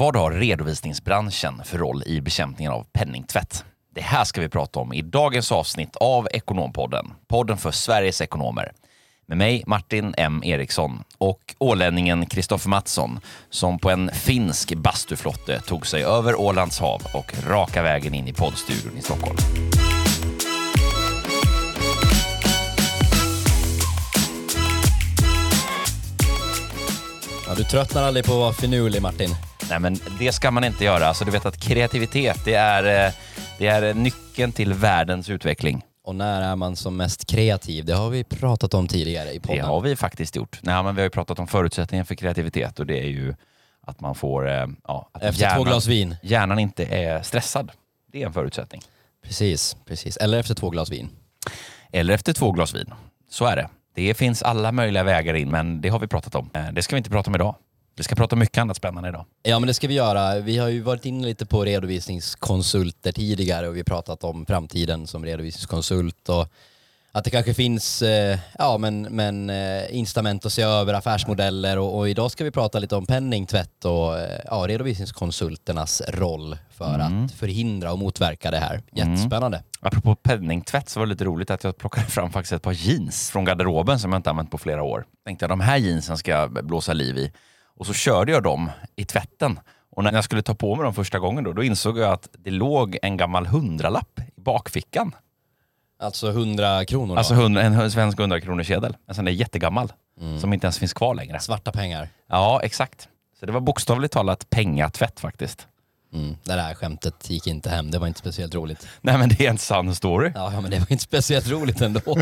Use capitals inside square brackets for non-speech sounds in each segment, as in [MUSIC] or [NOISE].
Vad har redovisningsbranschen för roll i bekämpningen av penningtvätt? Det här ska vi prata om i dagens avsnitt av Ekonompodden, podden för Sveriges ekonomer. Med mig Martin M Eriksson och ålänningen Kristoffer Mattsson som på en finsk bastuflotte tog sig över Ålands hav och raka vägen in i poddstudion i Stockholm. Ja, du tröttnar aldrig på att vara finurlig Martin. Nej, men det ska man inte göra. Alltså, du vet att kreativitet, det är, eh, det är nyckeln till världens utveckling. Och när är man som mest kreativ? Det har vi pratat om tidigare i podden. Det har vi faktiskt gjort. Nej, men vi har ju pratat om förutsättningen för kreativitet och det är ju att man får... eh, Ja, att Efter hjärnan, två glas vin. hjärnan inte är stressad. Det är en förutsättning. Precis, precis. Eller efter två glas vin. Eller efter två glas vin. Så är det. Det finns alla möjliga vägar in, men det har vi pratat om. Eh, Det ska vi inte prata om idag. Vi ska prata mycket annat spännande idag. Ja men det ska vi göra. Vi har ju varit inne lite på redovisningskonsulter tidigare och vi har pratat om framtiden som redovisningskonsult och att det kanske finns eh, ja, men, men, eh, incitament att se över affärsmodeller och, och idag ska vi prata lite om penningtvätt och eh, ja, redovisningskonsulternas roll för att förhindra och motverka det här. Jättespännande. Apropå penningtvätt så var det lite roligt att jag plockade fram faktiskt ett par jeans från garderoben som jag inte använt på flera år. Tänkte jag de här jeansen ska jag blåsa liv i. Och så körde jag dem i tvätten. Och när jag skulle ta på mig dem första gången då, då insåg jag att det låg en gammal hundralapp i bakfickan. Alltså 100 kronor då. Alltså hundra, en svensk 100 kronor sedel. En sån där jättegammal. Som inte ens finns kvar längre. Svarta pengar. Ja, exakt. Så det var bokstavligt talat pengatvätt faktiskt. Mm. Det där skämtet gick inte hem, det var inte speciellt roligt. Nej men det är en sann story. Ja men det var inte speciellt roligt ändå. [LAUGHS]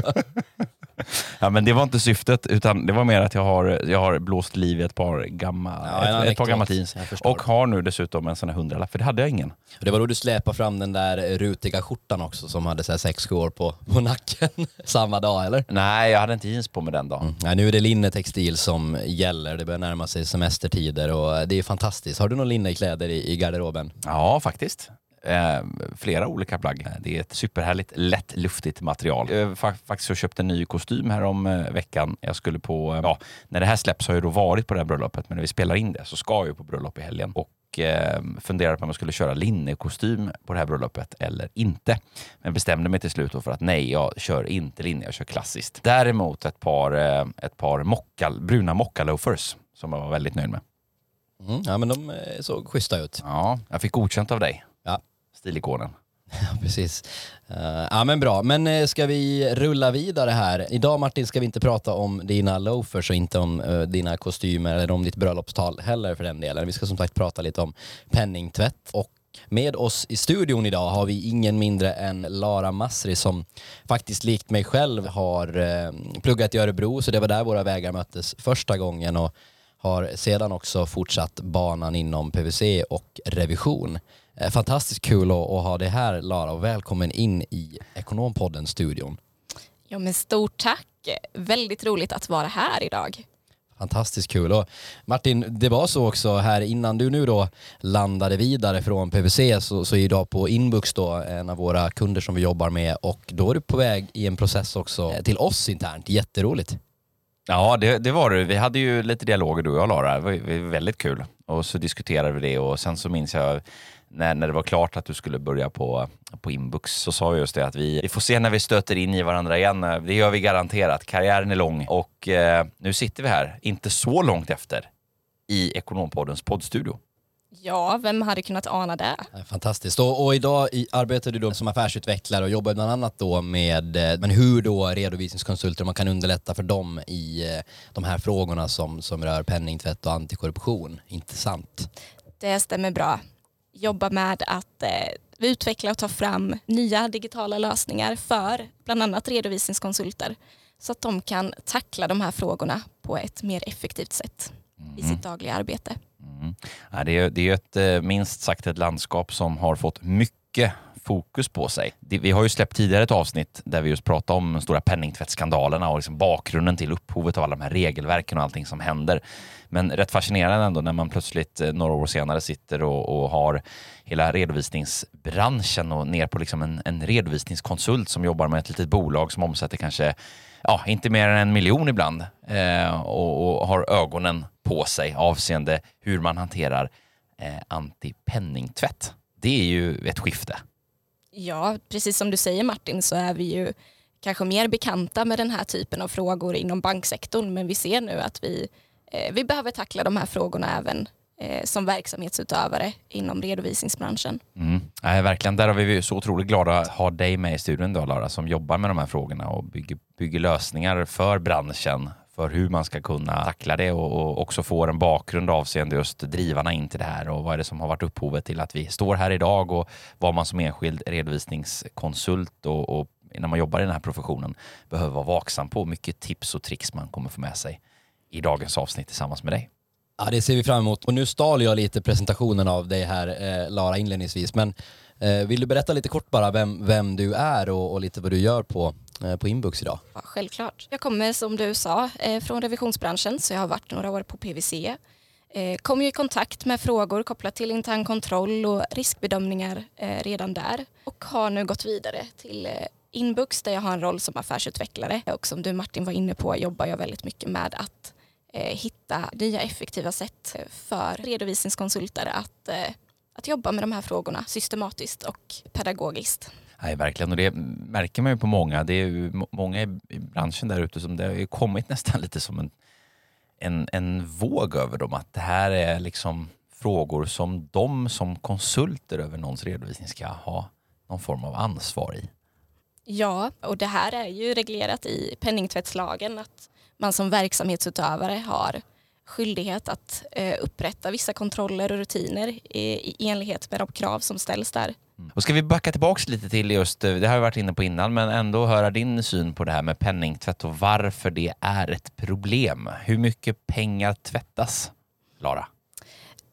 [LAUGHS] Ja, men det var inte syftet, utan det var mer att jag har, jag har blåst liv i ett par gamla, Ja, ett, ett par gamla jeans. Och har nu dessutom en sån här hundralapp, för det hade jag ingen. det var då du släpade fram den där rutiga skjortan också som hade så här sex år på, på nacken [LAUGHS] samma dag eller? Nej, jag hade inte jeans på mig den dagen. Ja, nu är det linnetextil som gäller, det börjar närma sig semestertider och det är fantastiskt. Har du några linnekläder i, i garderoben? Ja, faktiskt. Eh, flera olika plagg. Det är ett superhärligt, lätt, luftigt material. Jag faktiskt så köpt en ny kostym här om eh, veckan. Jag skulle på, eh, ja, när det här släpps har jag då varit på det här bröllopet, men när vi spelar in det så ska jag ju på bröllop i helgen. Och funderade på om jag skulle köra linnekostym på det här bröllopet eller inte. Men bestämde mig till slut för att nej, jag kör inte linne, jag kör klassiskt. Däremot ett par, ett par mocka, bruna mockaloafers som jag var väldigt nöjd med. Mm, ja men de såg schyssta ut. Ja, jag fick godkänt av dig, Ja, stilikonen. [LAUGHS] Ja, precis. Uh, ja, men bra. Men uh, ska vi rulla vidare här? Idag Martin ska vi inte prata om dina loafers och inte om uh, dina kostymer eller om ditt bröllopstal heller för den delen. Vi ska som sagt prata lite om penningtvätt och med oss i studion idag har vi ingen mindre än Lara Masri som faktiskt likt mig själv har uh, pluggat i Örebro så det var där våra vägar möttes första gången och har sedan också fortsatt banan inom PVC och revision. Eh, Fantastiskt kul att, att ha det här Lara och välkommen in i Ekonompodden-studion. Ja, men stort tack. Väldigt roligt att vara här idag. Fantastiskt kul. Och Martin, det var så också här innan du nu då landade vidare från PVC så, så är idag på Inbux då en av våra kunder som vi jobbar med och då är du på väg i en process också till oss internt. Jätteroligt. Ja, det, det var det. Vi hade ju lite dialoger du och jag Lara. Det var, det var väldigt kul. Och så diskuterade vi det och sen så minns jag när, när det var klart att du skulle börja på, på Inbux så sa vi just det att vi, vi får se när vi stöter in i varandra igen. Det gör vi garanterat. Karriären är lång och eh, nu sitter vi här, inte så långt efter, i Ekonompoddens poddstudio. Ja, vem hade kunnat ana det? Fantastiskt. Och, och idag i, arbetar du då som affärsutvecklare och jobbar bland annat då med eh, men hur då redovisningskonsulter man kan underlätta för dem i eh, de här frågorna som, som rör penningtvätt och antikorruption. Intressant. Det stämmer bra. Jobba med att eh, utveckla och ta fram nya digitala lösningar för bland annat redovisningskonsulter så att de kan tackla de här frågorna på ett mer effektivt sätt i sitt dagliga arbete. Mm. Det är, det är ett, eh, minst sagt ett landskap som har fått mycket fokus på sig. Vi har ju släppt tidigare ett avsnitt där vi just pratade om de stora penningtvättsskandalerna och liksom bakgrunden till upphovet av alla de här regelverken och allting som händer. Men rätt fascinerande ändå när man plötsligt eh, några år senare sitter och, och har hela redovisningsbranschen och ner på liksom en, en redovisningskonsult som jobbar med ett litet bolag som omsätter kanske ja, inte mer än en miljon ibland eh, och, och har ögonen på sig avseende hur man hanterar eh, antipenningtvätt. Det är ju ett skifte. Ja, precis som du säger Martin så är vi ju kanske mer bekanta med den här typen av frågor inom banksektorn men vi ser nu att vi, eh, vi behöver tackla de här frågorna även eh, som verksamhetsutövare inom redovisningsbranschen. Mm. Nej, verkligen, där har vi så otroligt glada att ha dig med i studion då, Lara, som jobbar med de här frågorna och bygger, bygger lösningar för branschen för hur man ska kunna tackla det och, och också få en bakgrund avseende just drivarna in till det här och vad är det som har varit upphovet till att vi står här idag och vad man som enskild redovisningskonsult och, och när man jobbar i den här professionen behöver vara vaksam på. Mycket tips och tricks man kommer få med sig i dagens avsnitt tillsammans med dig. Ja, det ser vi fram emot. Och nu stal jag lite presentationen av dig här, eh, Lara, inledningsvis. Men Eh, vill du berätta lite kort bara vem, vem du är och, och lite vad du gör på, eh, på Inbooks idag? Ja, självklart. Jag kommer som du sa eh, från revisionsbranschen så jag har varit några år på PWC. Kom ju i kontakt med frågor kopplat till intern kontroll och riskbedömningar redan där och har nu gått vidare till Inbux där jag har en roll som affärsutvecklare och som du Martin var inne på jobbar jag väldigt mycket med att hitta nya effektiva sätt för redovisningskonsulter att, att jobba med de här frågorna systematiskt och pedagogiskt. Nej, verkligen. Och det märker man ju på många. Det är ju många i branschen där ute som det har kommit nästan [LAUGHS] lite som en, en, en våg över dem. Att det här är liksom frågor som de som konsulter över någons redovisning ska ha någon form av ansvar i. Ja, och det här är ju reglerat i penningtvättslagen att man som verksamhetsutövare har skyldighet att eh, upprätta vissa kontroller och rutiner i, i enlighet med de krav som ställs där. Mm. Och ska vi backa tillbaks lite till just, eh, det har vi varit inne på innan, men ändå höra din syn på det här med penningtvätt och varför det är ett problem. Hur mycket pengar tvättas, Lara?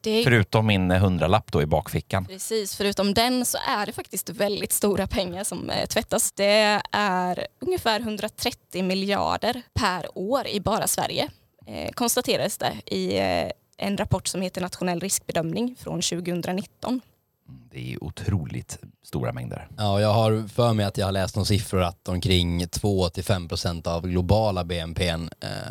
Det... Förutom min hundralapp då i bakfickan. Precis, förutom den så är det faktiskt väldigt stora pengar som eh, tvättas. Det är ungefär 130 miljarder per år i bara Sverige, eh, konstaterades det i eh, en rapport som heter Nationell riskbedömning från 2019. Mm, det är otroligt stora mängder. Ja, jag har för mig att jag har läst någon siffror att omkring 2-5% av globala BNP, eh,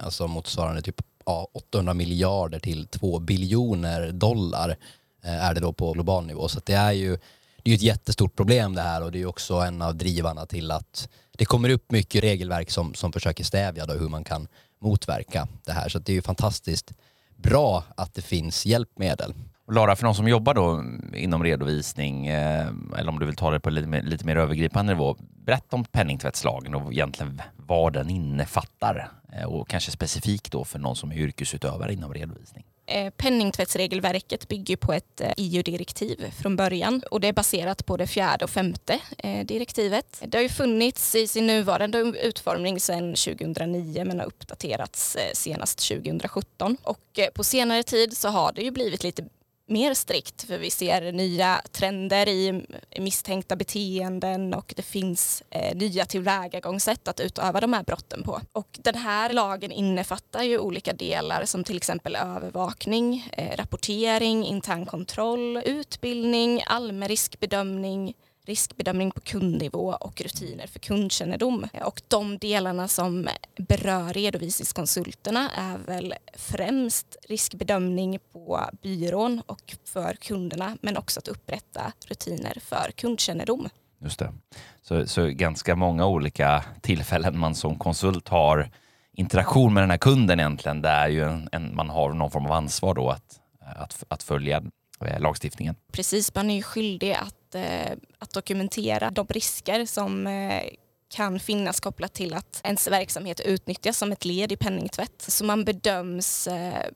alltså motsvarande typ ja, 800 miljarder till 2 biljoner dollar eh, är det då på global nivå. Så det är ju det är ett jättestort problem det här och det är också en av drivarna till att det kommer upp mycket regelverk som, som försöker stävja då hur man kan motverka det här. Så det är ju fantastiskt bra att det finns hjälpmedel. Lara, för någon som jobbar då inom redovisning, eh, eller om du vill ta det på lite mer, lite mer övergripande nivå, berätta om penningtvättslagen och egentligen vad den innefattar eh, och kanske specifikt då för någon som är yrkesutövare inom redovisning. Eh, penningtvättsregelverket bygger på ett eh, e EU-direktiv från början och det är baserat på det fjärde och femte eh, direktivet. Det har ju funnits i sin nuvarande utformning sedan 2009 men har uppdaterats senast 2017 och på senare tid så har det ju blivit lite mer strikt för vi ser nya trender i misstänkta beteenden och det finns eh, nya tillvägagångssätt att utöva de här brotten på. Och den här lagen innefattar ju olika delar som till exempel övervakning, eh, rapportering, intern kontroll, utbildning, allmän riskbedömning, riskbedömning på kundnivå och rutiner för kundkännedom. Och de delarna som berör redovisningskonsulterna är väl främst riskbedömning på byrån och för kunderna men också att upprätta rutiner för kundkännedom. Just det. Så, så ganska många olika tillfällen man som konsult har interaktion med den här kunden egentligen, där ju en, en, man har någon form av ansvar då att, att, att följa eh, lagstiftningen. Precis, man är ju skyldig att Eh, att, dokumentera de risker som eh, kan finnas kopplat till att ens verksamhet utnyttjas som ett led i penningtvätt. Så man bedöms eh,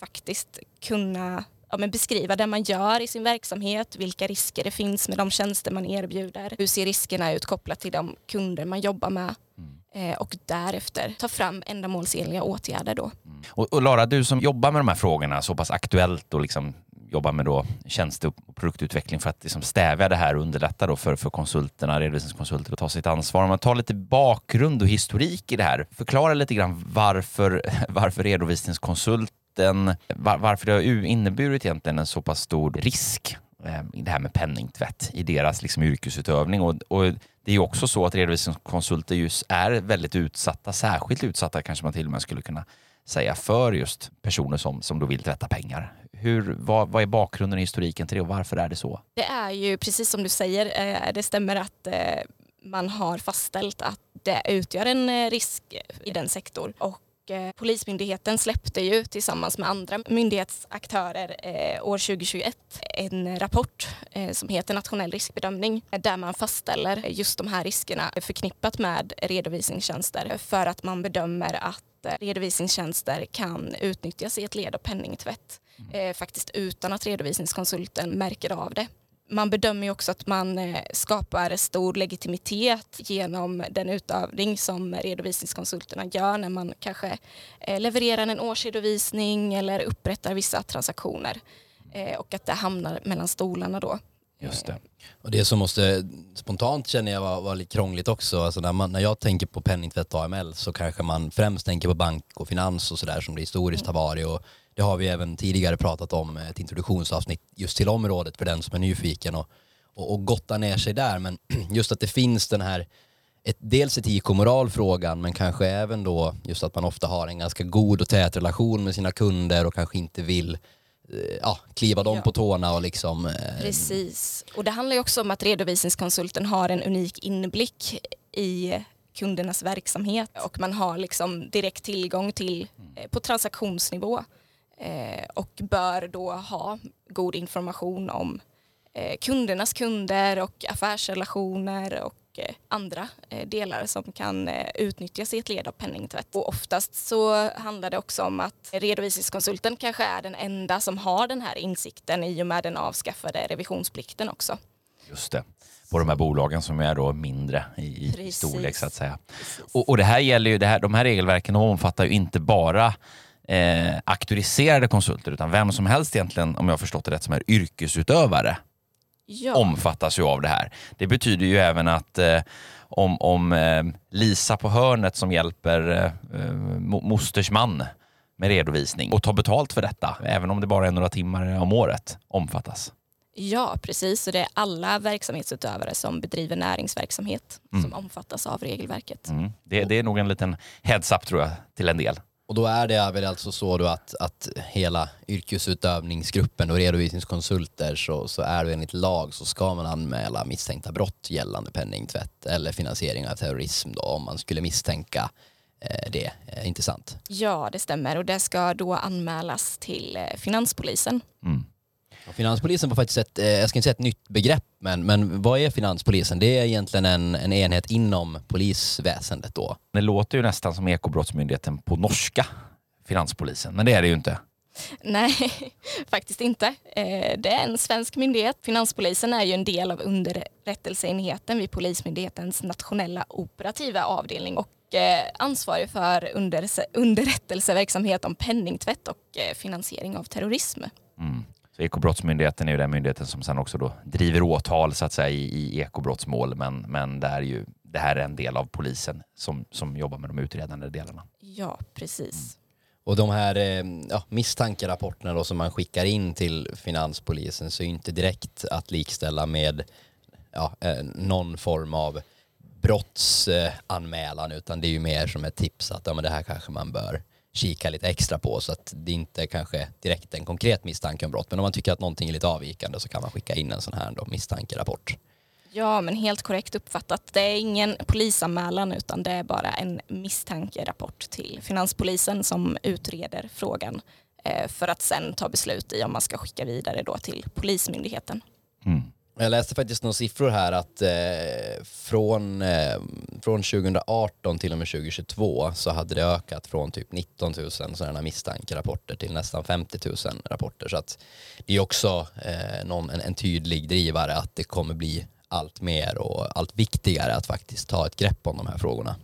faktiskt kunna ja, men beskriva det man gör i sin verksamhet, vilka risker det finns med de tjänster man erbjuder, hur ser riskerna ut kopplat till de kunder man jobbar med mm. och därefter ta fram ändamålsenliga åtgärder. Då. Mm. Och, och, Lara, du som jobbar med de här frågorna så pass aktuellt och liksom jobbar med då tjänste och produktutveckling för att liksom stävja det här och underlätta då för, för konsulterna, redovisningskonsulter att ta sitt ansvar. Om man tar lite bakgrund och historik i det här, förklara lite grann varför, [LAUGHS] varför redovisningskonsulten, var, varför det har inneburit egentligen en så pass stor risk eh, i det här med penningtvätt i deras liksom yrkesutövning. Och, och det är ju också så att redovisningskonsulter just är väldigt utsatta, särskilt utsatta kanske man till och med skulle kunna säga för just personer som, som då vill tvätta pengar. Hur, vad, vad är bakgrunden och historiken till det och varför är det så? Det är ju precis som du säger, eh, det stämmer att eh, man har fastställt att det utgör en eh, risk i den sektorn. Och Polismyndigheten släppte ju tillsammans med andra myndighetsaktörer år 2021 en rapport som heter Nationell riskbedömning där man fastställer just de här riskerna förknippat med redovisningstjänster för att man bedömer att redovisningstjänster kan utnyttjas i ett led av penningtvätt mm. faktiskt utan att redovisningskonsulten märker av det man bedömer också att man eh, skapar stor legitimitet genom den utövning som redovisningskonsulterna gör när man kanske eh, levererar en årsredovisning eller upprättar vissa transaktioner eh, och att det hamnar mellan stolarna då. Just det. Och det som måste spontant känner jag var, var lite krångligt också. Alltså när, man, när jag tänker på penningtvätt och AML så kanske man främst tänker på bank och finans och sådär som det historiskt har varit. Och det har vi även tidigare pratat om, ett introduktionsavsnitt just till området för den som är nyfiken och, och, och gotta ner sig där. Men [CLEARS THROAT] just att det finns den här, ett, dels etik och moralfrågan men kanske även då just att man ofta har en ganska god och tät relation med sina kunder och kanske inte vill eh, ja, kliva dem ja. på tårna och liksom... Eh... Precis. Och det handlar ju också om att redovisningskonsulten har en unik inblick i kundernas verksamhet och man har liksom direkt tillgång till eh, på transaktionsnivå eh, och bör då ha god information om eh, kundernas kunder och affärsrelationer och eh, andra eh, delar som kan eh, utnyttjas i ett led av penningtvätt. Och oftast så handlar det också om att redovisningskonsulten kanske är den enda som har den här insikten i och med den avskaffade revisionsplikten också. Just det på de här bolagen som är då mindre i, i storlek så att säga. Och, och, det här gäller ju, det här, de här regelverken omfattar ju inte bara eh, auktoriserade konsulter utan vem som helst egentligen, om jag har förstått det rätt, som är yrkesutövare ja. omfattas ju av det här. Det betyder ju även att eh, om, om eh, Lisa på hörnet som hjälper eh, mosters man med redovisning och tar betalt för detta, även om det bara är några timmar om året, omfattas. Ja, precis. Så det är alla verksamhetsutövare som bedriver näringsverksamhet mm. som omfattas av regelverket. Mm. Det, det, är nog en liten heads-up tror jag till en del. Och då är det väl alltså så då att, att hela yrkesutövningsgruppen och redovisningskonsulter så, så är det enligt lag så ska man anmäla misstänkta brott gällande penningtvätt eller finansiering av terrorism då om man skulle misstänka eh, det. Eh, inte sant? Ja, det stämmer och det ska då anmälas till eh, Finanspolisen. Mm. Finanspolisen var faktiskt ett, eh, jag ska inte säga ett nytt begrepp, men, men vad är finanspolisen? Det är egentligen en, en enhet inom polisväsendet då. Det låter ju nästan som Ekobrottsmyndigheten på norska, Finanspolisen, men det är det ju inte. Nej, [LAUGHS] faktiskt inte. Eh, det är en svensk myndighet. Finanspolisen är ju en del av underrättelseenheten vid Polismyndighetens nationella operativa avdelning och eh, ansvarig för underrättelseverksamhet om penningtvätt och finansiering av terrorism. Mm. Så Ekobrottsmyndigheten är ju den myndigheten som sen också då driver åtal så att säga i, i ekobrottsmål, men, men det, är ju, det här är en del av polisen som, som jobbar med de utredande delarna. Ja, precis. Mm. Och de här eh, ja, misstankerapporterna då som man skickar in till finanspolisen så är ju inte direkt att likställa med ja, eh, någon form av brottsanmälan utan det är ju mer som ett tips att ja, men det här kanske man bör kika lite extra på så att det inte kanske direkt en konkret misstanke om brott. Men om man tycker att någonting är lite avvikande så kan man skicka in en sån här då, misstankerapport. Ja, men helt korrekt uppfattat. Det är ingen polisanmälan utan det är bara en misstankerapport till Finanspolisen som utreder frågan eh, för att sen ta beslut i om man ska skicka vidare då till Polismyndigheten. Mm. Jag läste faktiskt några siffror här att eh, från, eh, från 2018 till och med 2022 så hade det ökat från typ 19 000 sådana misstankerapporter till nästan 50 000 rapporter. Så att det är också eh, någon, en, en, tydlig drivare att det kommer bli allt mer och allt viktigare att faktiskt ta ett grepp om de här frågorna.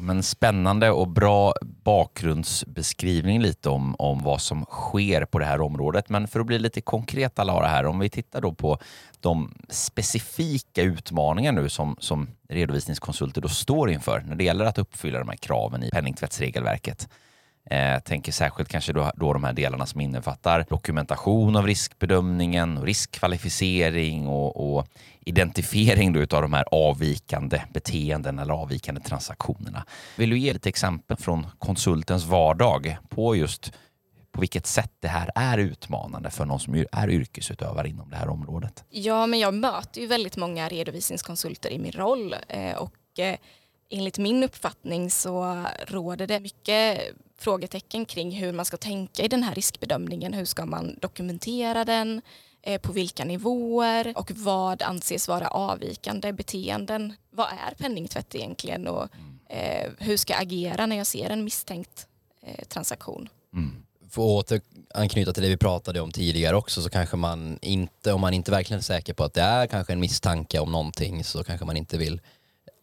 Men spännande och bra bakgrundsbeskrivning lite om, om vad som sker på det här området. Men för att bli lite konkreta Lara här, om vi tittar då på de specifika utmaningar nu som, som redovisningskonsulter då står inför när det gäller att uppfylla de här kraven i penningtvättsregelverket. Eh, tänker särskilt kanske då, då de här delarna som innefattar dokumentation av riskbedömningen och riskkvalificering och, och identifiering då utav de här avvikande beteenden eller avvikande transaktionerna. Vill du ge lite exempel från konsultens vardag på just på vilket sätt det här är utmanande för någon som är yrkesutövare inom det här området? Ja, men jag möter ju väldigt många redovisningskonsulter i min roll eh, och eh, enligt min uppfattning så råder det mycket frågetecken kring hur man ska tänka i den här riskbedömningen. Hur ska man dokumentera den? Eh, på vilka nivåer och vad anses vara avvikande beteenden? Vad är penningtvätt egentligen och mm. hur ska jag agera när jag ser en misstänkt transaktion? Mm för att återanknyta till det vi pratade om tidigare också så kanske man inte, om man inte verkligen är säker på att det är kanske en misstanke om någonting så kanske man inte vill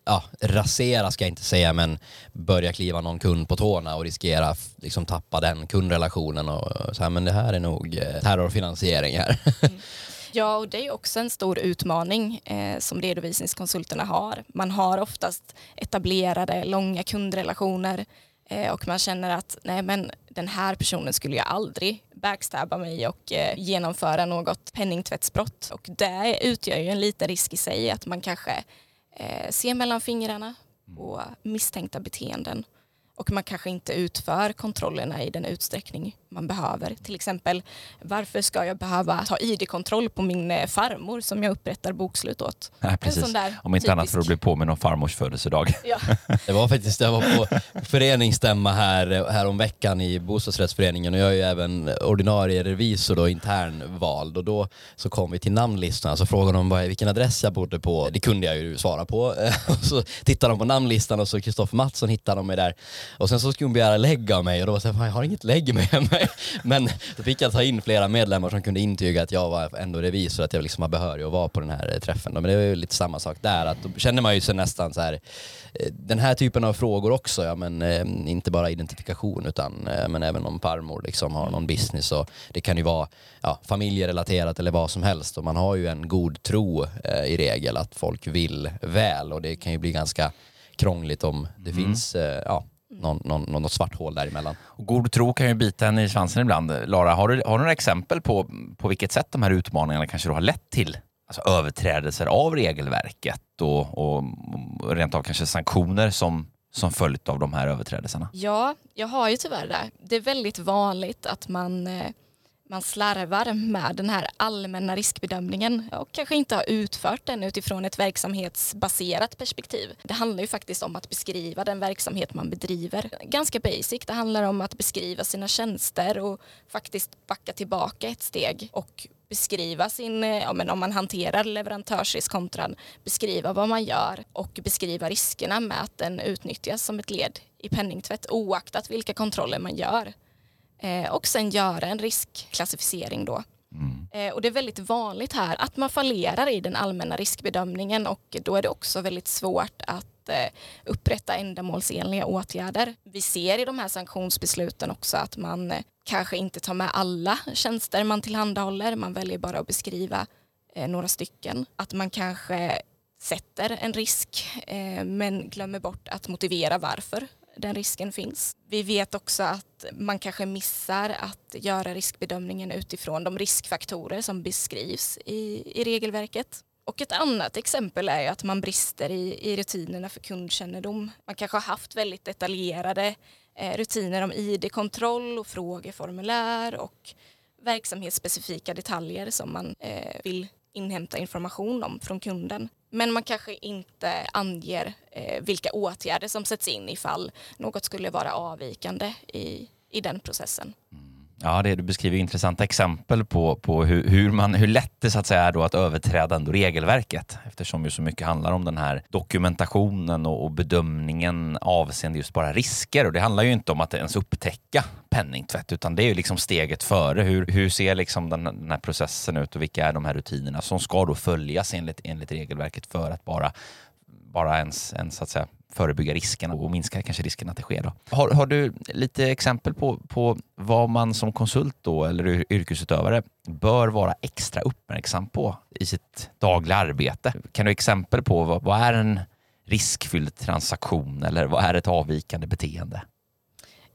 ja, rasera ska jag inte säga men börja kliva någon kund på tårna och riskera liksom tappa den kundrelationen och så här, men det här är nog eh, terrorfinansiering här. Mm. [LAUGHS] Ja, och det är också en stor utmaning eh, som redovisningskonsulterna har. Man har oftast etablerade, långa kundrelationer Eh, och man känner att nej men den här personen skulle jag aldrig backstabba mig och eh, genomföra något penningtvättsbrott och det utgör ju en liten risk i sig att man kanske eh, ser mellan fingrarna på misstänkta beteenden och man kanske inte utför kontrollerna i den utsträckning man behöver. Till exempel, varför ska jag behöva ta id-kontroll på min eh, farmor som jag upprättar bokslut åt? Nej, precis. Om inte typisk... annat för att bli påminn om farmors födelsedag. Ja. [LAUGHS] det var faktiskt, jag var på föreningsstämma här, här om veckan i bostadsrättsföreningen och jag är ju även ordinarie revisor och internvald och då så kom vi till namnlistan så frågade de vilken adress jag bodde på. Det kunde jag ju svara på. [LAUGHS] och så tittade de på namnlistan och så Kristoffer Mattsson hittade de mig där och sen så skulle hon begära lägg av mig och då var jag såhär, jag har inget lägg med mig. [LAUGHS] Men då fick jag ta in flera medlemmar som kunde intyga att jag var ändå revisor, att jag liksom var behörig att vara på den här träffen. Men det var ju lite samma sak där, att då känner man ju sig nästan så här, eh, den här typen av frågor också, ja men eh, inte bara identifikation utan eh, men även om farmor liksom har någon business och det kan ju vara ja, familjerelaterat eller vad som helst och man har ju en god tro eh, i regel att folk vill väl och det kan ju bli ganska krångligt om det mm. finns eh, ja, någon, någon, något svart hål däremellan. Och god tro kan ju bita en i svansen ibland. Lara, har du, har du några exempel på, på vilket sätt de här utmaningarna kanske då har lett till alltså överträdelser av regelverket och, och rent av kanske sanktioner som, som följt av de här överträdelserna? Ja, jag har ju tyvärr det. Det är väldigt vanligt att man eh, man slarvar med den här allmänna riskbedömningen och kanske inte har utfört den utifrån ett verksamhetsbaserat perspektiv. Det handlar ju faktiskt om att beskriva den verksamhet man bedriver. Ganska basic. Det handlar om att beskriva sina tjänster och faktiskt backa tillbaka ett steg och beskriva sin, ja, men om man hanterar leverantörsrisk kontra beskriva vad man gör och beskriva riskerna med att den utnyttjas som ett led i penningtvätt oaktat vilka kontroller man gör eh, och sen göra en riskklassificering då. Mm. Eh, och det är väldigt vanligt här att man fallerar i den allmänna riskbedömningen och då är det också väldigt svårt att eh, upprätta ändamålsenliga åtgärder. Vi ser i de här sanktionsbesluten också att man eh, kanske inte tar med alla tjänster man tillhandahåller, man väljer bara att beskriva eh, några stycken. Att man kanske sätter en risk eh, men glömmer bort att motivera varför den risken finns. Vi vet också att man kanske missar att göra riskbedömningen utifrån de riskfaktorer som beskrivs i, i regelverket. Och ett annat exempel är att man brister i, i rutinerna för kundkännedom. Man kanske har haft väldigt detaljerade eh, rutiner om id-kontroll och frågeformulär och verksamhetsspecifika detaljer som man eh, vill inhämta information om från kunden. Men man kanske inte anger eh, vilka åtgärder som sätts in ifall något skulle vara avvikande i, i den processen. Mm. Ja, det, du beskriver intressanta exempel på, på hur, hur, man, hur lätt det så att säga är då att överträda ändå regelverket eftersom ju så mycket handlar om den här dokumentationen och, och bedömningen avseende just bara risker. Och det handlar ju inte om att ens upptäcka penningtvätt utan det är ju liksom steget före. Hur, hur ser liksom den, den här processen ut och vilka är de här rutinerna som ska då följas enligt, enligt regelverket för att bara bara ens, ens så att säga, förebygga riskerna och minska kanske risken att det sker. Då. Har, har du lite exempel på, på vad man som konsult då, eller yrkesutövare bör vara extra uppmärksam på i sitt dagliga arbete? Kan du exempel på vad, vad är en riskfylld transaktion eller vad är ett avvikande beteende?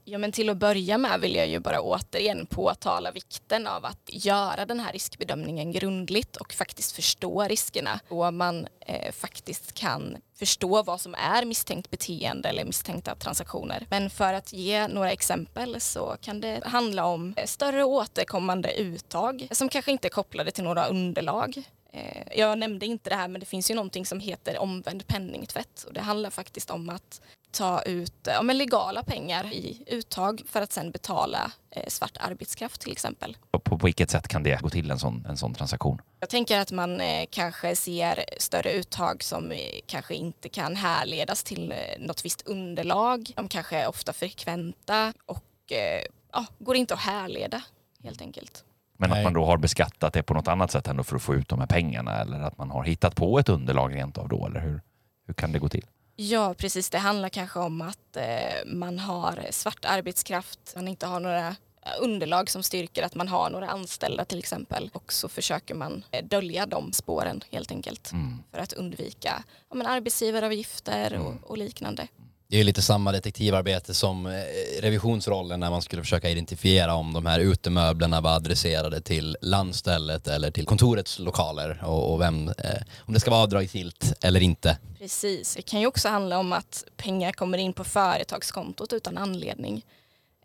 Ja, men till att börja med vill jag ju bara återigen påtala vikten av att göra den här riskbedömningen grundligt och faktiskt förstå riskerna. Och man eh, faktiskt kan förstå vad som är misstänkt beteende eller misstänkta transaktioner. Men för att ge några exempel så kan det handla om eh, större återkommande uttag som kanske inte är kopplade till några underlag Eh, jag nämnde inte det här men det finns ju någonting som heter omvänd penningtvätt och det handlar faktiskt om att ta ut ja, men legala pengar i uttag för att sen betala eh, svart arbetskraft till exempel. På, på vilket sätt kan det gå till en sån, en sån transaktion? Jag tänker att man eh, kanske ser större uttag som eh, kanske inte kan härledas till eh, något visst underlag. De kanske är ofta frekventa och eh, ja, går inte att härleda helt enkelt. Men Nej. att man då har beskattat det på något annat sätt ändå för att få ut de här pengarna eller att man har hittat på ett underlag rent av då eller hur, hur kan det gå till? Ja, precis. Det handlar kanske om att eh, man har svart arbetskraft, man inte har några eh, underlag som styrker att man har några anställda till exempel. Och så försöker man eh, dölja de spåren helt enkelt Mm. för att undvika ja, men arbetsgivaravgifter Mm. och, och liknande. Det är lite samma detektivarbete som eh, revisionsrollen när man skulle försöka identifiera om de här utemöblerna var adresserade till landstället eller till kontorets lokaler och, och vem, eh, om det ska vara avdragsgillt eller inte. Precis. Det kan ju också handla om att pengar kommer in på företagskontot utan anledning.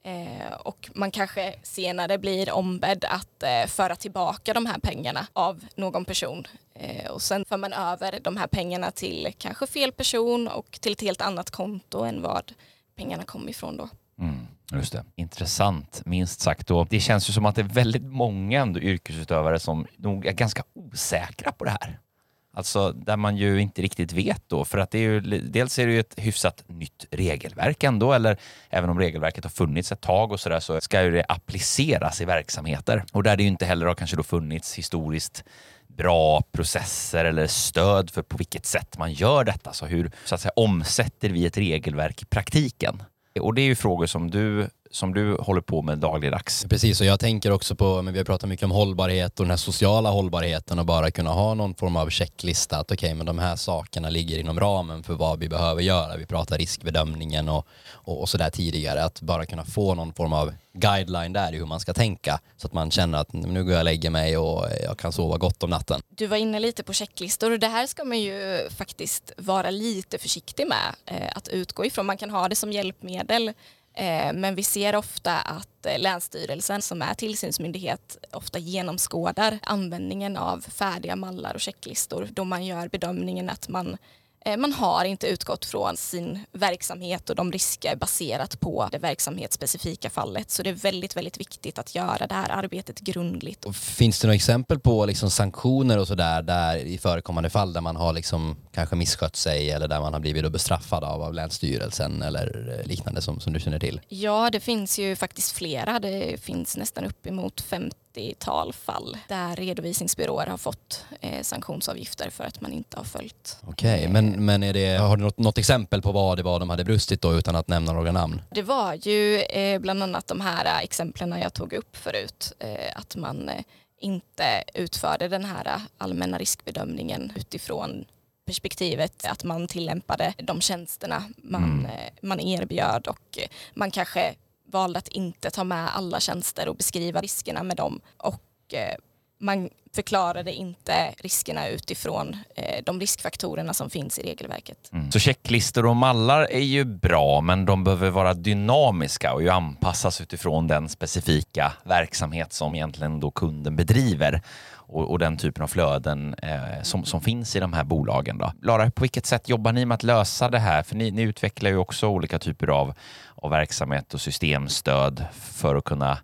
Eh, och man kanske senare blir ombedd att eh, föra tillbaka de här pengarna av någon person. Eh, och sen för man över de här pengarna till kanske fel person och till ett helt annat konto än vad pengarna kom ifrån då. Mm, just det. Intressant, minst sagt. Och det känns ju som att det är väldigt många ändå yrkesutövare som nog är ganska osäkra på det här. Alltså där man ju inte riktigt vet då, för att det är ju, dels är det ju ett hyfsat nytt regelverk ändå, eller även om regelverket har funnits ett tag och sådär så ska ju det appliceras i verksamheter. Och där det ju inte heller har kanske då funnits historiskt bra processer eller stöd för på vilket sätt man gör detta. Så hur så att säga, omsätter vi ett regelverk i praktiken? Och det är ju frågor som du, som du håller på med dagligdags. Precis, och jag tänker också på, men vi har pratat mycket om hållbarhet och den här sociala hållbarheten och bara kunna ha någon form av checklista att okej, men de här sakerna ligger inom ramen för vad vi behöver göra. Vi pratar riskbedömningen och, och, och sådär tidigare, att bara kunna få någon form av guideline där i hur man ska tänka så att man känner att nu går jag och lägger mig och jag kan sova gott om natten. Du var inne lite på checklistor och det här ska man ju faktiskt vara lite försiktig med eh, att utgå ifrån. Man kan ha det som hjälpmedel Eh, men vi ser ofta att eh, Länsstyrelsen som är tillsynsmyndighet ofta genomskådar användningen av färdiga mallar och checklistor då man gör bedömningen att man man har inte utgått från sin verksamhet och de risker baserat på det verksamhetsspecifika fallet. Så det är väldigt, väldigt viktigt att göra det här arbetet grundligt. Och finns det några exempel på liksom sanktioner och sådär där i förekommande fall där man har liksom kanske misskött sig eller där man har blivit bestraffad av, av Länsstyrelsen eller liknande som, som du känner till? Ja, det finns ju faktiskt flera. Det finns nästan uppemot 50-tal fall där redovisningsbyråer har fått eh, sanktionsavgifter för att man inte har följt. Okej, Eh, men, men är det, har du något, något exempel på vad det var de hade brustit då utan att nämna några namn? Det var ju eh, bland annat de här eh, exemplen jag tog upp förut. Eh, att man eh, inte utförde den här allmänna riskbedömningen utifrån perspektivet att man tillämpade de tjänsterna man, Mm. man erbjöd och man kanske valde att inte ta med alla tjänster och beskriva riskerna med dem och eh, man förklarade inte riskerna utifrån eh, de riskfaktorerna som finns i regelverket. Mm. Så checklistor och mallar är ju bra, men de behöver vara dynamiska och ju anpassas utifrån den specifika verksamhet som egentligen då kunden bedriver och, och den typen av flöden eh, som, som finns i de här bolagen. Då. Lara, på vilket sätt jobbar ni med att lösa det här? För ni, ni utvecklar ju också olika typer av, av verksamhet och systemstöd för att kunna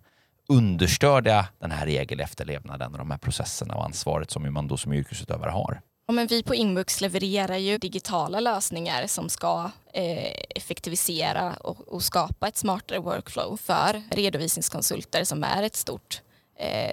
understödja den här regelefterlevnaden och de här processerna och ansvaret som man då som yrkesutövare har. Ja, men vi på Inbux levererar ju digitala lösningar som ska eh, effektivisera och, och skapa ett smartare workflow för redovisningskonsulter som är ett stort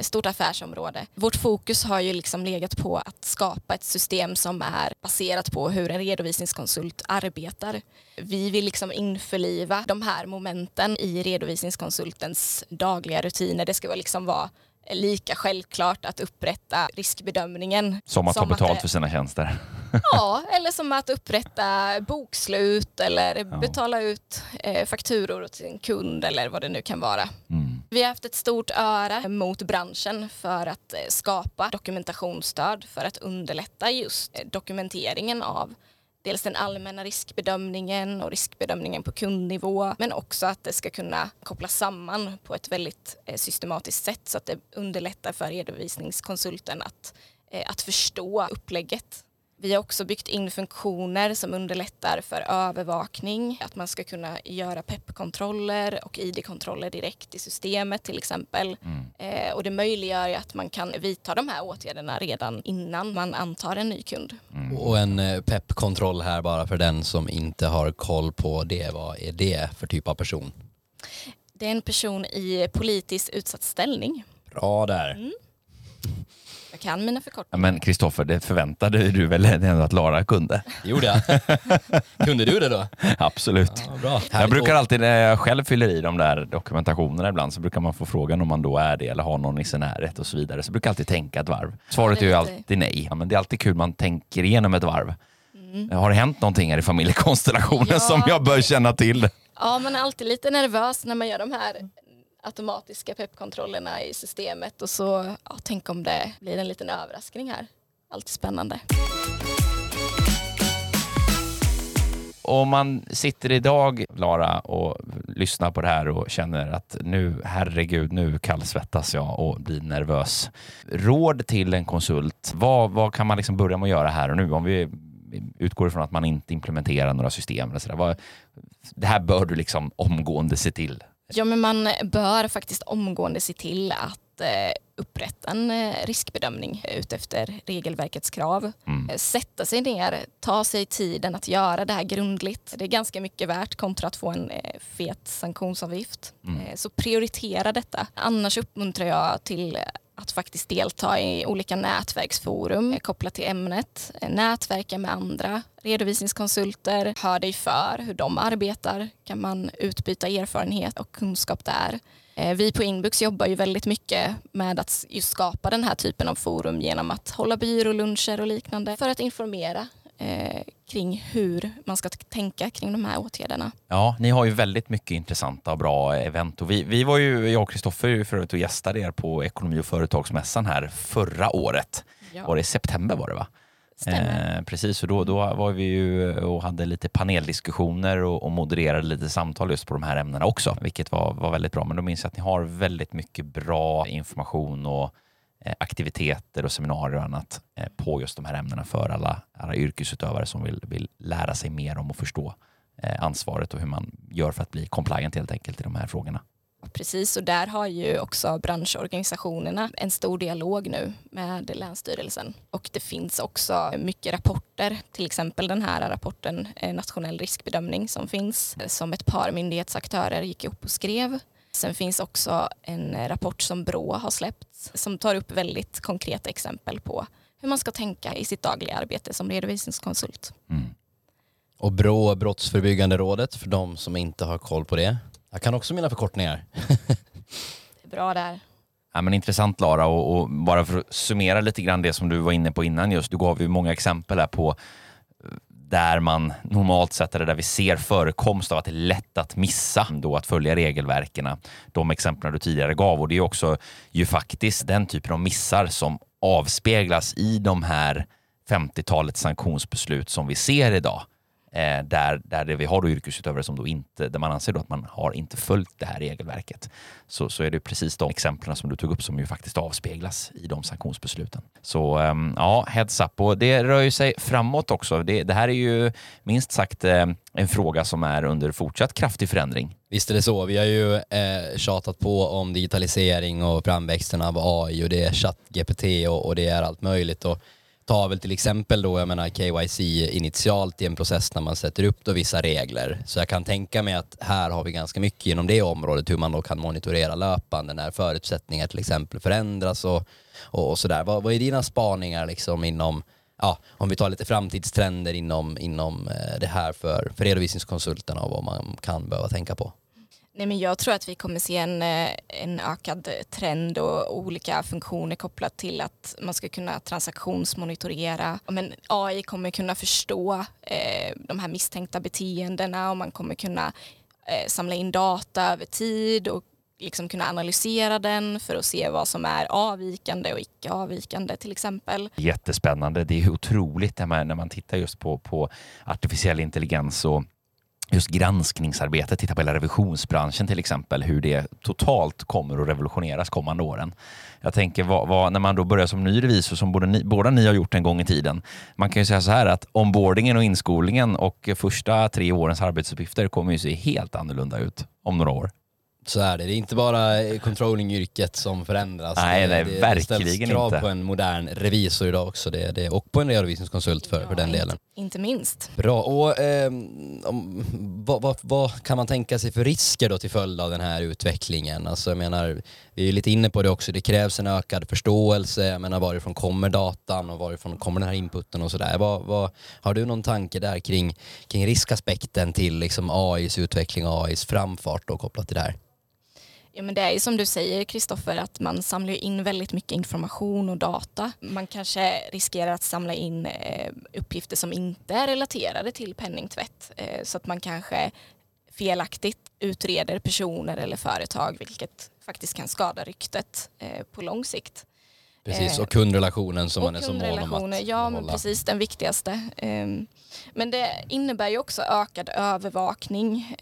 stort affärsområde. Vårt fokus har ju liksom legat på att skapa ett system som är baserat på hur en redovisningskonsult arbetar. Vi vill liksom införliva de här momenten i redovisningskonsultens dagliga rutiner. Det ska väl liksom vara lika självklart att upprätta riskbedömningen Som att ta Som att betalt det- för sina tjänster. [LAUGHS] Ja, eller som att upprätta bokslut eller betala ut eh, fakturor till en kund eller vad det nu kan vara. Mm. Vi har haft ett stort öra mot branschen för att eh, skapa dokumentationsstöd för att underlätta just eh, dokumenteringen av dels den allmänna riskbedömningen och riskbedömningen på kundnivå men också att det ska kunna kopplas samman på ett väldigt eh, systematiskt sätt så att det underlättar för redovisningskonsulten att, att förstå upplägget. Vi har också byggt in funktioner som underlättar för övervakning, att man ska kunna göra PEP-kontroller och ID-kontroller direkt i systemet till exempel. Eh, och det möjliggör ju att man kan vidta de här åtgärderna redan innan man antar en ny kund. Och en eh, PEP-kontroll här bara för den som inte har koll på det. Vad är det för typ av person? Det är en person i politiskt utsatt ställning. Bra där. Jag kan mina Ja, förkortningar. men Kristoffer, det förväntade du väl ändå att Lara kunde? Det gjorde jag. [LAUGHS] Kunde du det då? Absolut. Ja, bra. Jag brukar alltid när jag själv fyller i de där dokumentationerna ibland så brukar man få frågan om man då är det eller har någon i sin närhet och så vidare. Så jag brukar alltid tänka ett varv. Svaret det är ju jag. alltid nej. Ja, men det är alltid kul man tänker igenom ett varv. Har det hänt någonting här i familjekonstellationen Ja. som jag bör känna till? Ja, man är alltid lite nervös när man gör de här automatiska PEP-kontrollerna i systemet och så, ja, tänk om det blir en liten överraskning här. Alltid spännande. Om man sitter idag, Lara, och lyssnar på det här och känner att nu, herregud, nu kallsvettas jag och blir nervös. Råd till en konsult, vad, vad kan man liksom börja med att göra här och nu? Om vi utgår ifrån att man inte implementerar några system. Eller så där. Vad, det här bör du liksom omgående se till. Ja, men man bör faktiskt omgående se till att eh, upprätta en eh, riskbedömning utefter regelverkets krav. Mm. Eh, Sätta sig ner, ta sig tiden att göra det här grundligt. Det är ganska mycket värt kontra att få en fet sanktionsavgift. Mm. Så prioritera detta. Annars uppmuntrar jag till att faktiskt delta i olika nätverksforum kopplat till ämnet. Eh, nätverka med andra redovisningskonsulter. Hör dig för hur de arbetar. Kan man utbyta erfarenhet och kunskap där. Eh, vi på Inbux jobbar ju väldigt mycket med att just skapa den här typen av forum genom att hålla byråluncher och liknande för att informera eh, kring hur man ska tänka kring de här åtgärderna. Ja, ni har ju väldigt mycket intressanta och bra event. Och vi, vi var ju, jag och Kristoffer för övrigt och gästade er på Ekonomi och företagsmässan här förra året. Var det i september var det va? Eh, precis, och då, då var vi ju och hade lite paneldiskussioner och, och modererade lite samtal just på de här ämnena också, vilket var, var väldigt bra. Men då minns jag att ni har väldigt mycket bra information och Eh, aktiviteter och seminarier och annat eh, på just de här ämnena för alla, alla yrkesutövare som vill, vill lära sig mer om och förstå eh, ansvaret och hur man gör för att bli compliant helt enkelt i de här frågorna. Precis, och där har ju också branschorganisationerna en stor dialog nu med Länsstyrelsen. Och det finns också mycket rapporter, till exempel den här rapporten Nationell riskbedömning som finns, som ett par myndighetsaktörer gick ihop och skrev. Sen finns också en eh, rapport som Brå har släppt som tar upp väldigt konkreta exempel på hur man ska tänka i sitt dagliga arbete som redovisningskonsult. Mm. Och BRÅ, Brottsförebyggande rådet, för de som inte har koll på det. Jag kan också mina förkortningar. [LAUGHS] Det är bra där. Ja, men intressant Lara och, och bara för att summera lite grann det som du var inne på innan just. Du gav ju många exempel här på där man normalt sett eller där vi ser förekomst av att det är lätt att missa då att följa regelverken. De exemplen du tidigare gav och det är också ju faktiskt den typen av missar som avspeglas i de här 50-talet sanktionsbeslut som vi ser idag. Eh, där, där det vi har då yrkesutövare som då inte, där man anser då att man har inte följt det här regelverket. Så, så är det precis de exemplen som du tog upp som ju faktiskt avspeglas i de sanktionsbesluten. Så eh, ja, heads up. Och det rör ju sig framåt också. Det, det här är ju minst sagt eh, en fråga som är under fortsatt kraftig förändring. Visst är det så. Vi har ju eh, tjatat på om digitalisering och framväxten av AI och det är ChatGPT och, och det är allt möjligt. Och ta väl till exempel då, jag menar KYC initialt i en process när man sätter upp då vissa regler. Så jag kan tänka mig att här har vi ganska mycket inom det området hur man då kan monitorera löpande när förutsättningar till exempel förändras och, och, och sådär. Vad, vad är dina spaningar liksom inom Ja, om vi tar lite framtidstrender inom, inom eh, det här för, för redovisningskonsulterna och vad man kan behöva tänka på. Nej, men jag tror att vi kommer se en, eh, en ökad trend och olika funktioner kopplat till att man ska kunna transaktionsmonitorera. Men AI kommer kunna förstå eh, de här misstänkta beteendena och man kommer kunna eh, samla in data över tid och liksom kunna analysera den för att se vad som är avvikande och icke avvikande till exempel. Jättespännande. Det är otroligt när man, när man tittar just på, på artificiell intelligens och just granskningsarbetet, titta på hela revisionsbranschen till exempel, hur det totalt kommer att revolutioneras kommande åren. Jag tänker vad, vad, när man då börjar som ny revisor, som både ni, båda ni har gjort en gång i tiden, man kan ju säga så här att onboardingen och inskolningen och första tre årens arbetsuppgifter kommer ju se helt annorlunda ut om några år. Så är det. Det är inte bara controlling-yrket som förändras. Nej, det, nej, det, verkligen det ställs krav inte. på en modern revisor idag också. Det, det, och på en redovisningskonsult för, för den Ja, delen. Inte, inte minst. Bra. Och, eh, om, vad, vad, vad kan man tänka sig för risker då till följd av den här utvecklingen? Alltså, jag menar, vi är lite inne på det också. Det krävs en ökad förståelse. Jag menar, varifrån kommer datan och varifrån kommer den här inputen och sådär. Vad, vad, har du någon tanke där kring, kring riskaspekten till liksom AIs utveckling och AIs framfart då, kopplat till det här? Ja, men det är ju som du säger Kristoffer att man samlar in väldigt mycket information och data. Man kanske riskerar att samla in eh, uppgifter som inte är relaterade till penningtvätt eh, så att man kanske felaktigt utreder personer eller företag vilket faktiskt kan skada ryktet eh, på lång sikt. Precis, och kundrelationen som och man är så mån om att Ja, men behålla. precis den viktigaste. Ehm, Men det innebär ju också ökad övervakning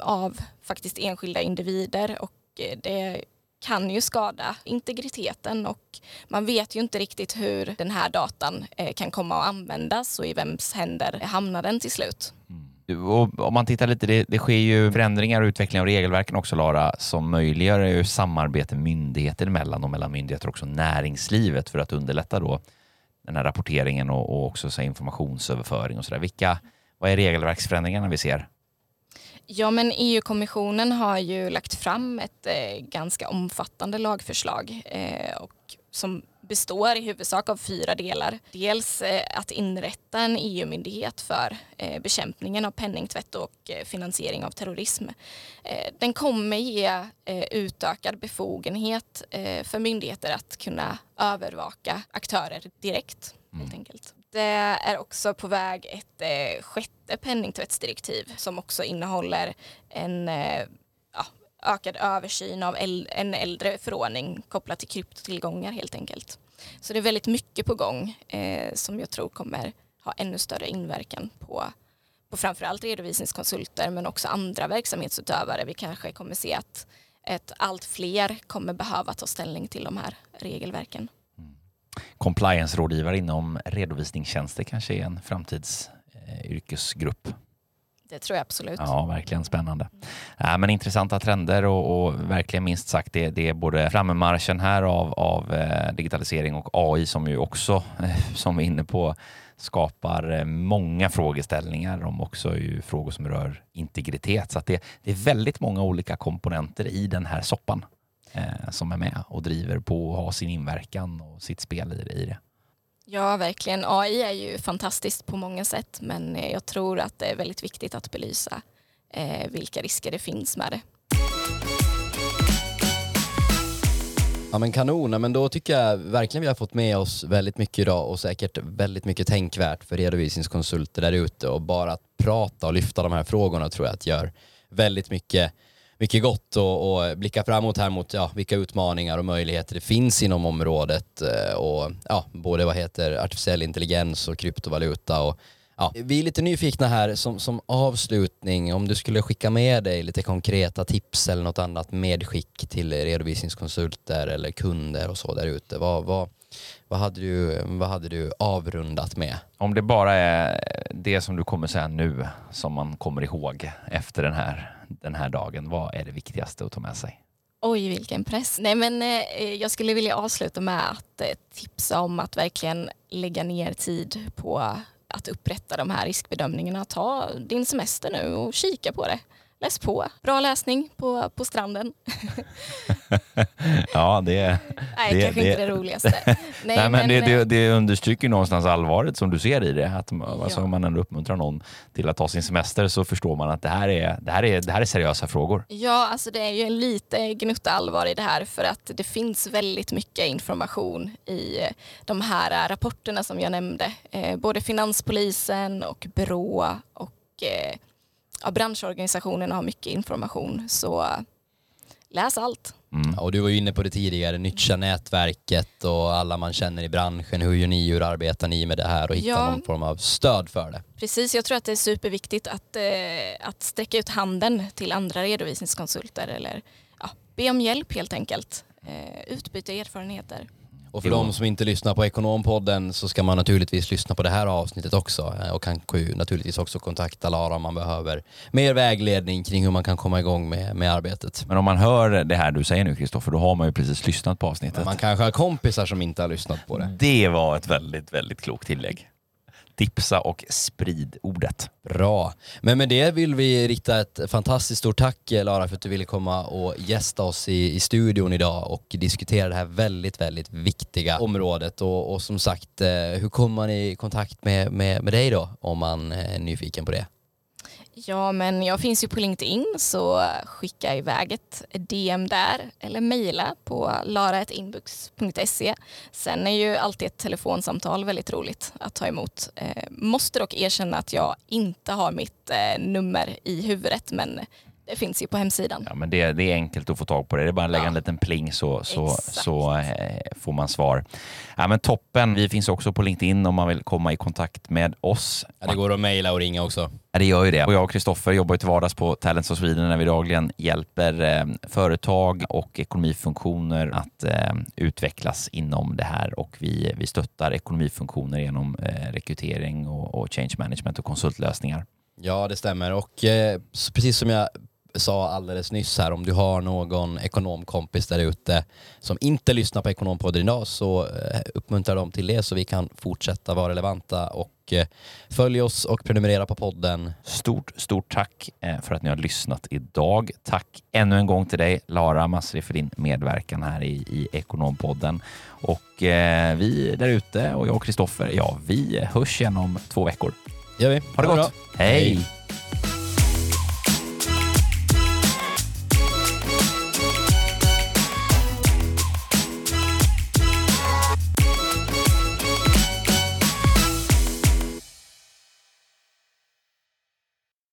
av faktiskt enskilda individer och Eh, det kan ju skada integriteten och man vet ju inte riktigt hur den här datan eh, kan komma att användas och i vems händer hamnar den till slut. Och om man tittar lite, det, det sker ju förändringar och utveckling av regelverken också Lara, som möjliggör ju samarbete myndigheter emellan och mellan myndigheter och också näringslivet för att underlätta då den här rapporteringen och, och också så här, informationsöverföring och sådär. Vilka, vad är regelverksförändringarna vi ser? Ja, men EU-kommissionen har ju lagt fram ett eh, ganska omfattande lagförslag eh, och som består i huvudsak av fyra delar. Dels eh, att inrätta en EU-myndighet för eh, bekämpningen av penningtvätt och eh, finansiering av terrorism. Eh, den kommer ge utökad befogenhet för myndigheter att kunna övervaka aktörer direkt. Helt enkelt. Det är också på väg ett eh, sjätte penningtvättsdirektiv som också innehåller en eh, ja, ökad översyn av en äldre förordning kopplat till kryptotillgångar helt enkelt. Så det är väldigt mycket på gång eh, som jag tror kommer ha ännu större inverkan på, på framförallt redovisningskonsulter men också andra verksamhetsutövare. Vi kanske kommer se att ett allt fler kommer behöva ta ställning till de här regelverken. Compliance-rådgivare inom redovisningstjänster kanske är en framtids eh. Det tror jag absolut. Ja, verkligen spännande. Ja, men intressanta trender och, och verkligen minst sagt det, det är både frammarschen här av, av eh, digitalisering och AI som ju också, eh, som vi är inne på, skapar många frågeställningar om också ju frågor som rör integritet. Så det, det är väldigt många olika komponenter i den här soppan eh, som är med och driver på och har sin inverkan och sitt spel i det. I det. Ja, verkligen. AI är ju fantastiskt på många sätt men eh, jag tror att det är väldigt viktigt att belysa eh, vilka risker det finns med det. Ja men kanon, Ja, men då tycker jag verkligen vi har fått med oss väldigt mycket idag och säkert väldigt mycket tänkvärt för redovisningskonsulter där ute och bara att prata och lyfta de här frågorna tror jag att gör väldigt mycket, mycket gott och, och blicka framåt här mot ja, vilka utmaningar och möjligheter det finns inom området eh, och ja, både vad heter artificiell intelligens och kryptovaluta och Ja, vi är lite nyfikna här som, som avslutning om du skulle skicka med dig lite konkreta tips eller något annat medskick till redovisningskonsulter eller kunder och så där ute. Vad, vad, vad, hade du, vad hade du avrundat med? Om det bara är det som du kommer säga nu som man kommer ihåg efter den här, den här dagen, vad är det viktigaste att ta med sig? Oj, vilken press. Nej, men eh, jag skulle vilja avsluta med att eh, tipsa om att verkligen lägga ner tid på att upprätta de här riskbedömningarna. Ta din semester nu och kika på det läs på. Bra läsning på, på stranden. [LAUGHS] Ja, det, Nej, Det- kanske det- inte det roligaste. [LAUGHS] Nej, nej, men det, eh, det, det understryker någonstans allvaret som du ser i det. Att man- alltså, Ja. om man ändå uppmuntrar någon till att ta sin semester så förstår man att det här är, det här är, det här är seriösa frågor. Ja, alltså det är ju en lite gnutta allvar i det här för att det finns väldigt mycket information i eh, de här rapporterna som jag nämnde. Eh, både Finanspolisen och Brå och ja, branschorganisationerna har mycket information. Så eh, läs allt. Mm. Och du var ju inne på det tidigare, nyttja nätverket och alla man känner i branschen. Hur gör ni, hur arbetar ni med det här och hitta Ja. någon form av stöd för det? Precis, jag tror att det är superviktigt att, eh, att sträcka ut handen till andra redovisningskonsulter eller ja, be om hjälp helt enkelt. Eh, utbyta erfarenheter. Och för Jo. de som inte lyssnar på Ekonompodden så ska man naturligtvis lyssna på det här avsnittet också eh, och kan naturligtvis också kontakta Lara om man behöver mer vägledning kring hur man kan komma igång med, med arbetet. Men om man hör det här du säger nu Kristoffer, då har man ju precis lyssnat på avsnittet. Men man kanske har kompisar som inte har lyssnat på det. Det var ett väldigt, väldigt klokt tillägg. Tipsa och sprid ordet. Bra. Men med det vill vi rikta ett fantastiskt stort tack eh, Lara för att du ville komma och gästa oss i, i studion idag och diskutera det här väldigt, väldigt viktiga området. Och, och som sagt, eh, hur kommer man i kontakt med, med, med dig då om man eh, är nyfiken på det? Ja, men jag finns ju på LinkedIn så skicka iväg ett DM där eller mejla på lara.inbux.se. Sen är ju alltid ett telefonsamtal väldigt roligt att ta emot. Eh, måste dock erkänna att jag inte har mitt eh, nummer i huvudet men det finns ju på hemsidan. Ja, men det, det är enkelt att få tag på det. Det är bara att lägga Ja. en liten pling så, så, Exakt. så eh, får man svar. Ja, men toppen. Vi finns också på LinkedIn om man vill komma i kontakt med oss. Ja, det går att mejla och ringa också. Ja, det gör ju det. Och jag och Kristoffer jobbar ju till vardags på Talents of Sweden när vi dagligen hjälper eh, företag och ekonomifunktioner att eh, utvecklas inom det här och vi, vi stöttar ekonomifunktioner genom eh, rekrytering och, och change management och konsultlösningar. Ja, det stämmer. Och eh, precis som jag sa alldeles nyss här, om du har någon ekonomkompis där ute som inte lyssnar på Ekonompodden idag så eh, uppmuntrar dem till det så vi kan fortsätta vara relevanta och eh, följ oss och prenumerera på podden. Stort, stort tack eh, för att ni har lyssnat idag. Tack ännu en gång till dig, Lara Masri, för din medverkan här i, i Ekonompodden. Och vi där ute och jag och Kristoffer, ja, vi hörs igen om två veckor. Gör vi. Ha det bra. gott! Hej. Hej.